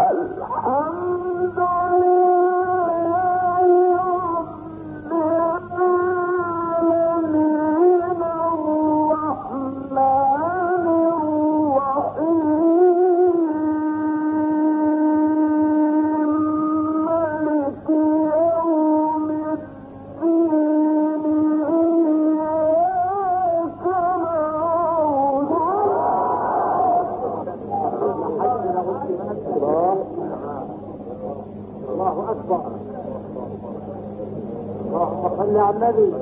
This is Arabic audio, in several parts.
الحمد واخبارك اللهم صل على النبي.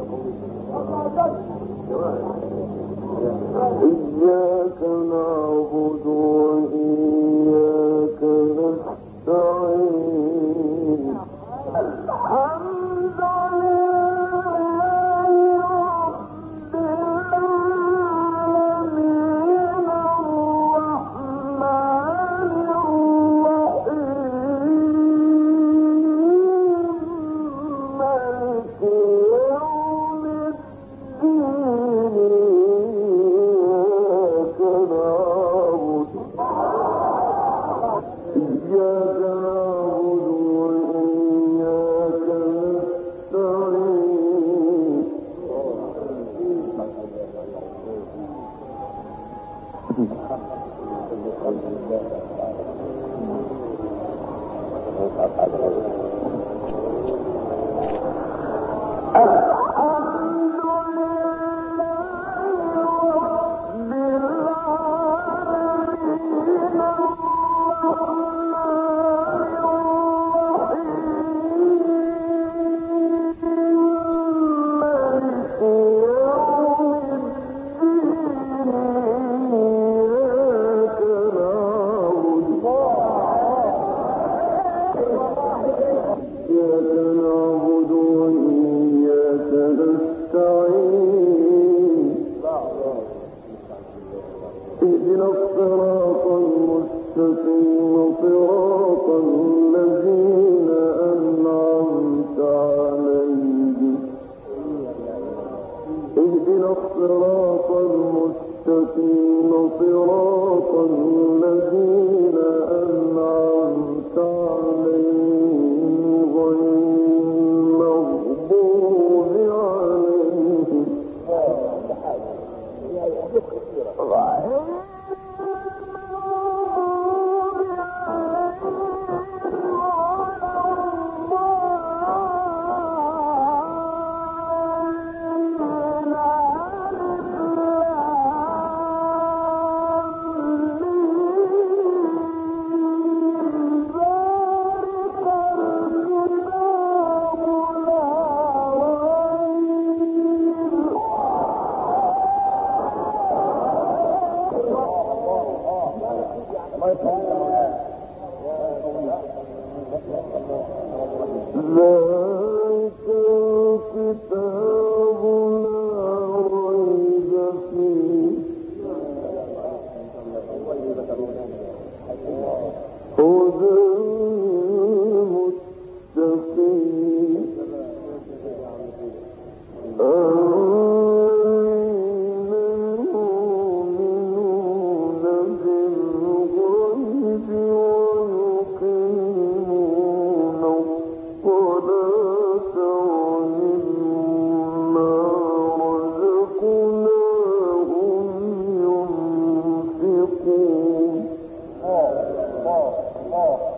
اهدنا الصراط المستقيم صراط الذين أنعمت المستقيم صراط الذين الأديان كثيرة Oh, law